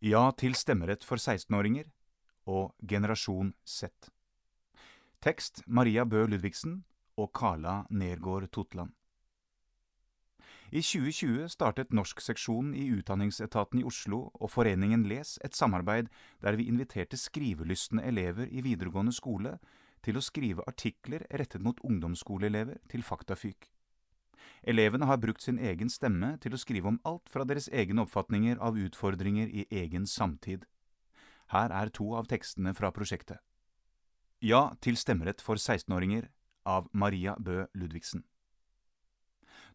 Ja til stemmerett for 16-åringer og Generasjon Z. Tekst Maria Bø Ludvigsen og Carla Nergård Totland. I 2020 startet Norskseksjonen i Utdanningsetaten i Oslo og Foreningen Les et samarbeid der vi inviterte skrivelystne elever i videregående skole til å skrive artikler rettet mot ungdomsskoleelever til Faktafyk. Elevene har brukt sin egen stemme til å skrive om alt fra deres egne oppfatninger av utfordringer i egen samtid. Her er to av tekstene fra prosjektet. Ja til stemmerett for 16-åringer av Maria Bø Ludvigsen.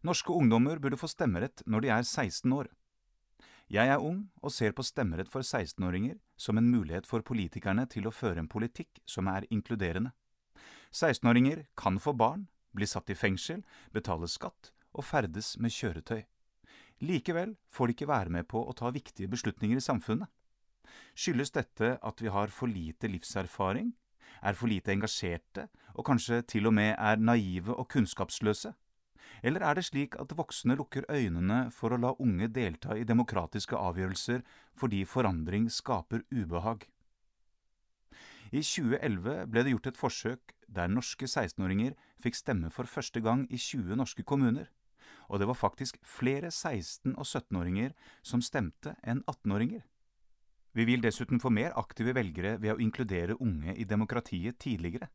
Norske ungdommer burde få stemmerett når de er 16 år. Jeg er ung og ser på stemmerett for 16-åringer som en mulighet for politikerne til å føre en politikk som er inkluderende. 16-åringer kan få barn, bli satt i fengsel, betale skatt og ferdes med kjøretøy. Likevel får de ikke være med på å ta viktige beslutninger i samfunnet. Skyldes dette at vi har for lite livserfaring, er for lite engasjerte og kanskje til og med er naive og kunnskapsløse? Eller er det slik at voksne lukker øynene for å la unge delta i demokratiske avgjørelser fordi forandring skaper ubehag? I 2011 ble det gjort et forsøk der norske 16-åringer fikk stemme for første gang i 20 norske kommuner, og det var faktisk flere 16- og 17-åringer som stemte enn 18-åringer. Vi vil dessuten få mer aktive velgere ved å inkludere unge i demokratiet tidligere.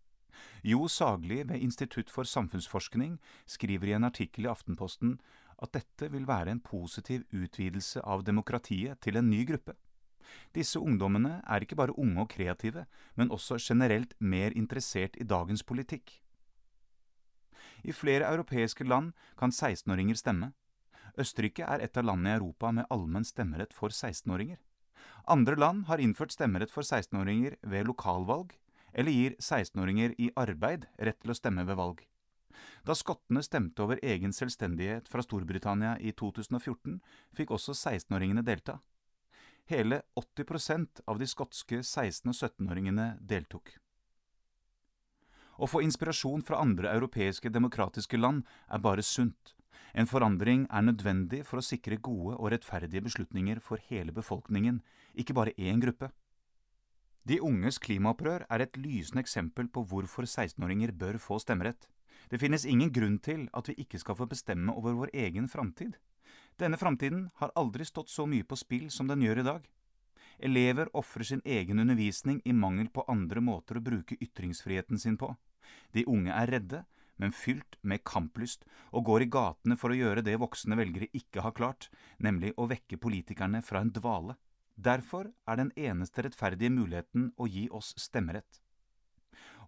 Jo Sagli ved Institutt for samfunnsforskning skriver i en artikkel i Aftenposten at dette vil være en positiv utvidelse av demokratiet til en ny gruppe. Disse ungdommene er ikke bare unge og kreative, men også generelt mer interessert i dagens politikk. I flere europeiske land kan 16-åringer stemme. Østerrike er et av landene i Europa med allmenn stemmerett for 16-åringer. Andre land har innført stemmerett for 16-åringer ved lokalvalg, eller gir 16-åringer i arbeid rett til å stemme ved valg. Da skottene stemte over egen selvstendighet fra Storbritannia i 2014, fikk også 16-åringene delta. Hele 80% av de skotske 16- og 17-åringene deltok. Å få inspirasjon fra andre europeiske demokratiske land er bare sunt. En forandring er nødvendig for å sikre gode og rettferdige beslutninger for hele befolkningen, ikke bare én gruppe. De unges klimaopprør er et lysende eksempel på hvorfor 16-åringer bør få stemmerett. Det finnes ingen grunn til at vi ikke skal få bestemme over vår egen framtid. Denne framtiden har aldri stått så mye på spill som den gjør i dag. Elever ofrer sin egen undervisning i mangel på andre måter å bruke ytringsfriheten sin på. De unge er redde, men fylt med kamplyst, og går i gatene for å gjøre det voksne velgere ikke har klart, nemlig å vekke politikerne fra en dvale. Derfor er den eneste rettferdige muligheten å gi oss stemmerett.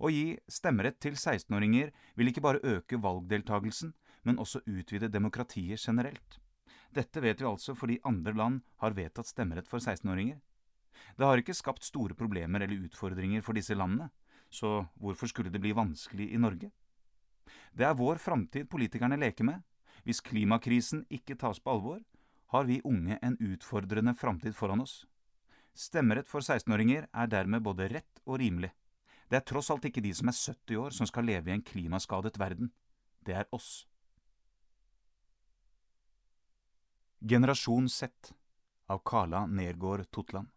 Å gi stemmerett til 16-åringer vil ikke bare øke valgdeltagelsen, men også utvide demokratiet generelt. Dette vet vi altså fordi andre land har vedtatt stemmerett for 16-åringer. Det har ikke skapt store problemer eller utfordringer for disse landene, så hvorfor skulle det bli vanskelig i Norge? Det er vår framtid politikerne leker med. Hvis klimakrisen ikke tas på alvor, har vi unge en utfordrende framtid foran oss. Stemmerett for 16-åringer er dermed både rett og rimelig. Det er tross alt ikke de som er 70 år som skal leve i en klimaskadet verden. Det er oss. Generasjon Z av Carla Nergård Totland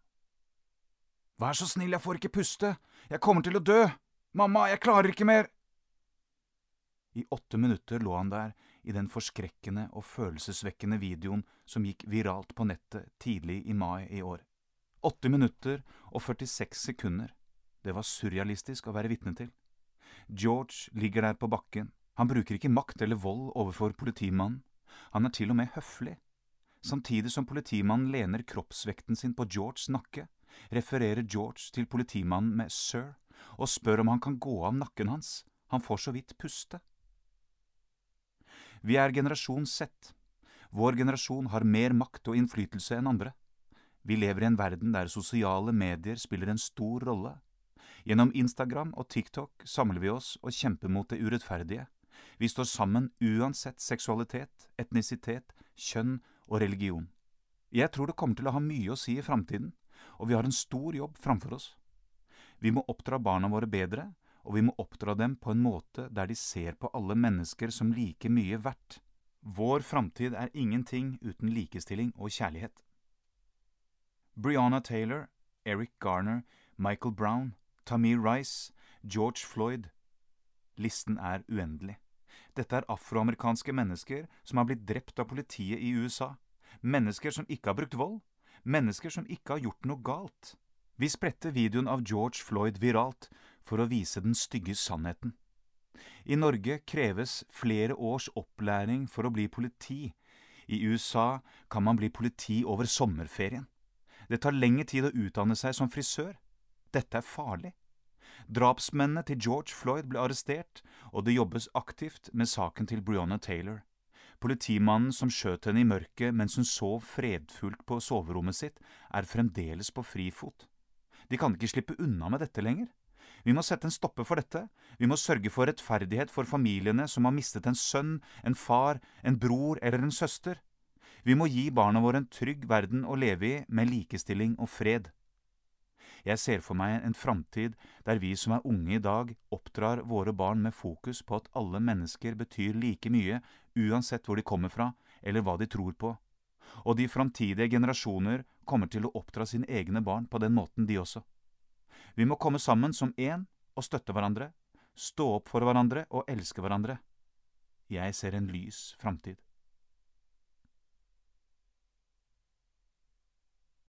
Vær så snill, jeg får ikke puste, jeg kommer til å dø, mamma, jeg klarer ikke mer. I åtte minutter lå han der i den forskrekkende og følelsesvekkende videoen som gikk viralt på nettet tidlig i mai i år. Åtte minutter og 46 sekunder. Det var surrealistisk å være vitne til. George ligger der på bakken. Han bruker ikke makt eller vold overfor politimannen. Han er til og med høflig. Samtidig som politimannen lener kroppsvekten sin på Georges nakke, refererer George til politimannen med sir og spør om han kan gå av nakken hans. Han får så vidt puste. Vi er generasjon Z. Vår generasjon har mer makt og innflytelse enn andre. Vi lever i en verden der sosiale medier spiller en stor rolle. Gjennom Instagram og TikTok samler vi oss og kjemper mot det urettferdige. Vi står sammen uansett seksualitet, etnisitet, kjønn og religion. Jeg tror det kommer til å ha mye å si i framtiden, og vi har en stor jobb framfor oss. Vi må oppdra barna våre bedre, og vi må oppdra dem på en måte der de ser på alle mennesker som like mye verdt. Vår framtid er ingenting uten likestilling og kjærlighet. Brianna Taylor, Eric Garner, Michael Brown, Tamir Rice, George Floyd. Listen er uendelig. Dette er afroamerikanske mennesker som har blitt drept av politiet i USA. Mennesker som ikke har brukt vold. Mennesker som ikke har gjort noe galt. Vi spredte videoen av George Floyd viralt for å vise den stygge sannheten. I Norge kreves flere års opplæring for å bli politi. I USA kan man bli politi over sommerferien. Det tar lengre tid å utdanne seg som frisør. Dette er farlig. Drapsmennene til George Floyd ble arrestert, og det jobbes aktivt med saken til Breonna Taylor. Politimannen som skjøt henne i mørket mens hun sov fredfullt på soverommet sitt, er fremdeles på frifot. De kan ikke slippe unna med dette lenger. Vi må sette en stopper for dette. Vi må sørge for rettferdighet for familiene som har mistet en sønn, en far, en bror eller en søster. Vi må gi barna våre en trygg verden å leve i med likestilling og fred. Jeg ser for meg en framtid der vi som er unge i dag, oppdrar våre barn med fokus på at alle mennesker betyr like mye, uansett hvor de kommer fra, eller hva de tror på. Og de framtidige generasjoner kommer til å oppdra sine egne barn på den måten, de også. Vi må komme sammen som én og støtte hverandre, stå opp for hverandre og elske hverandre. Jeg ser en lys framtid.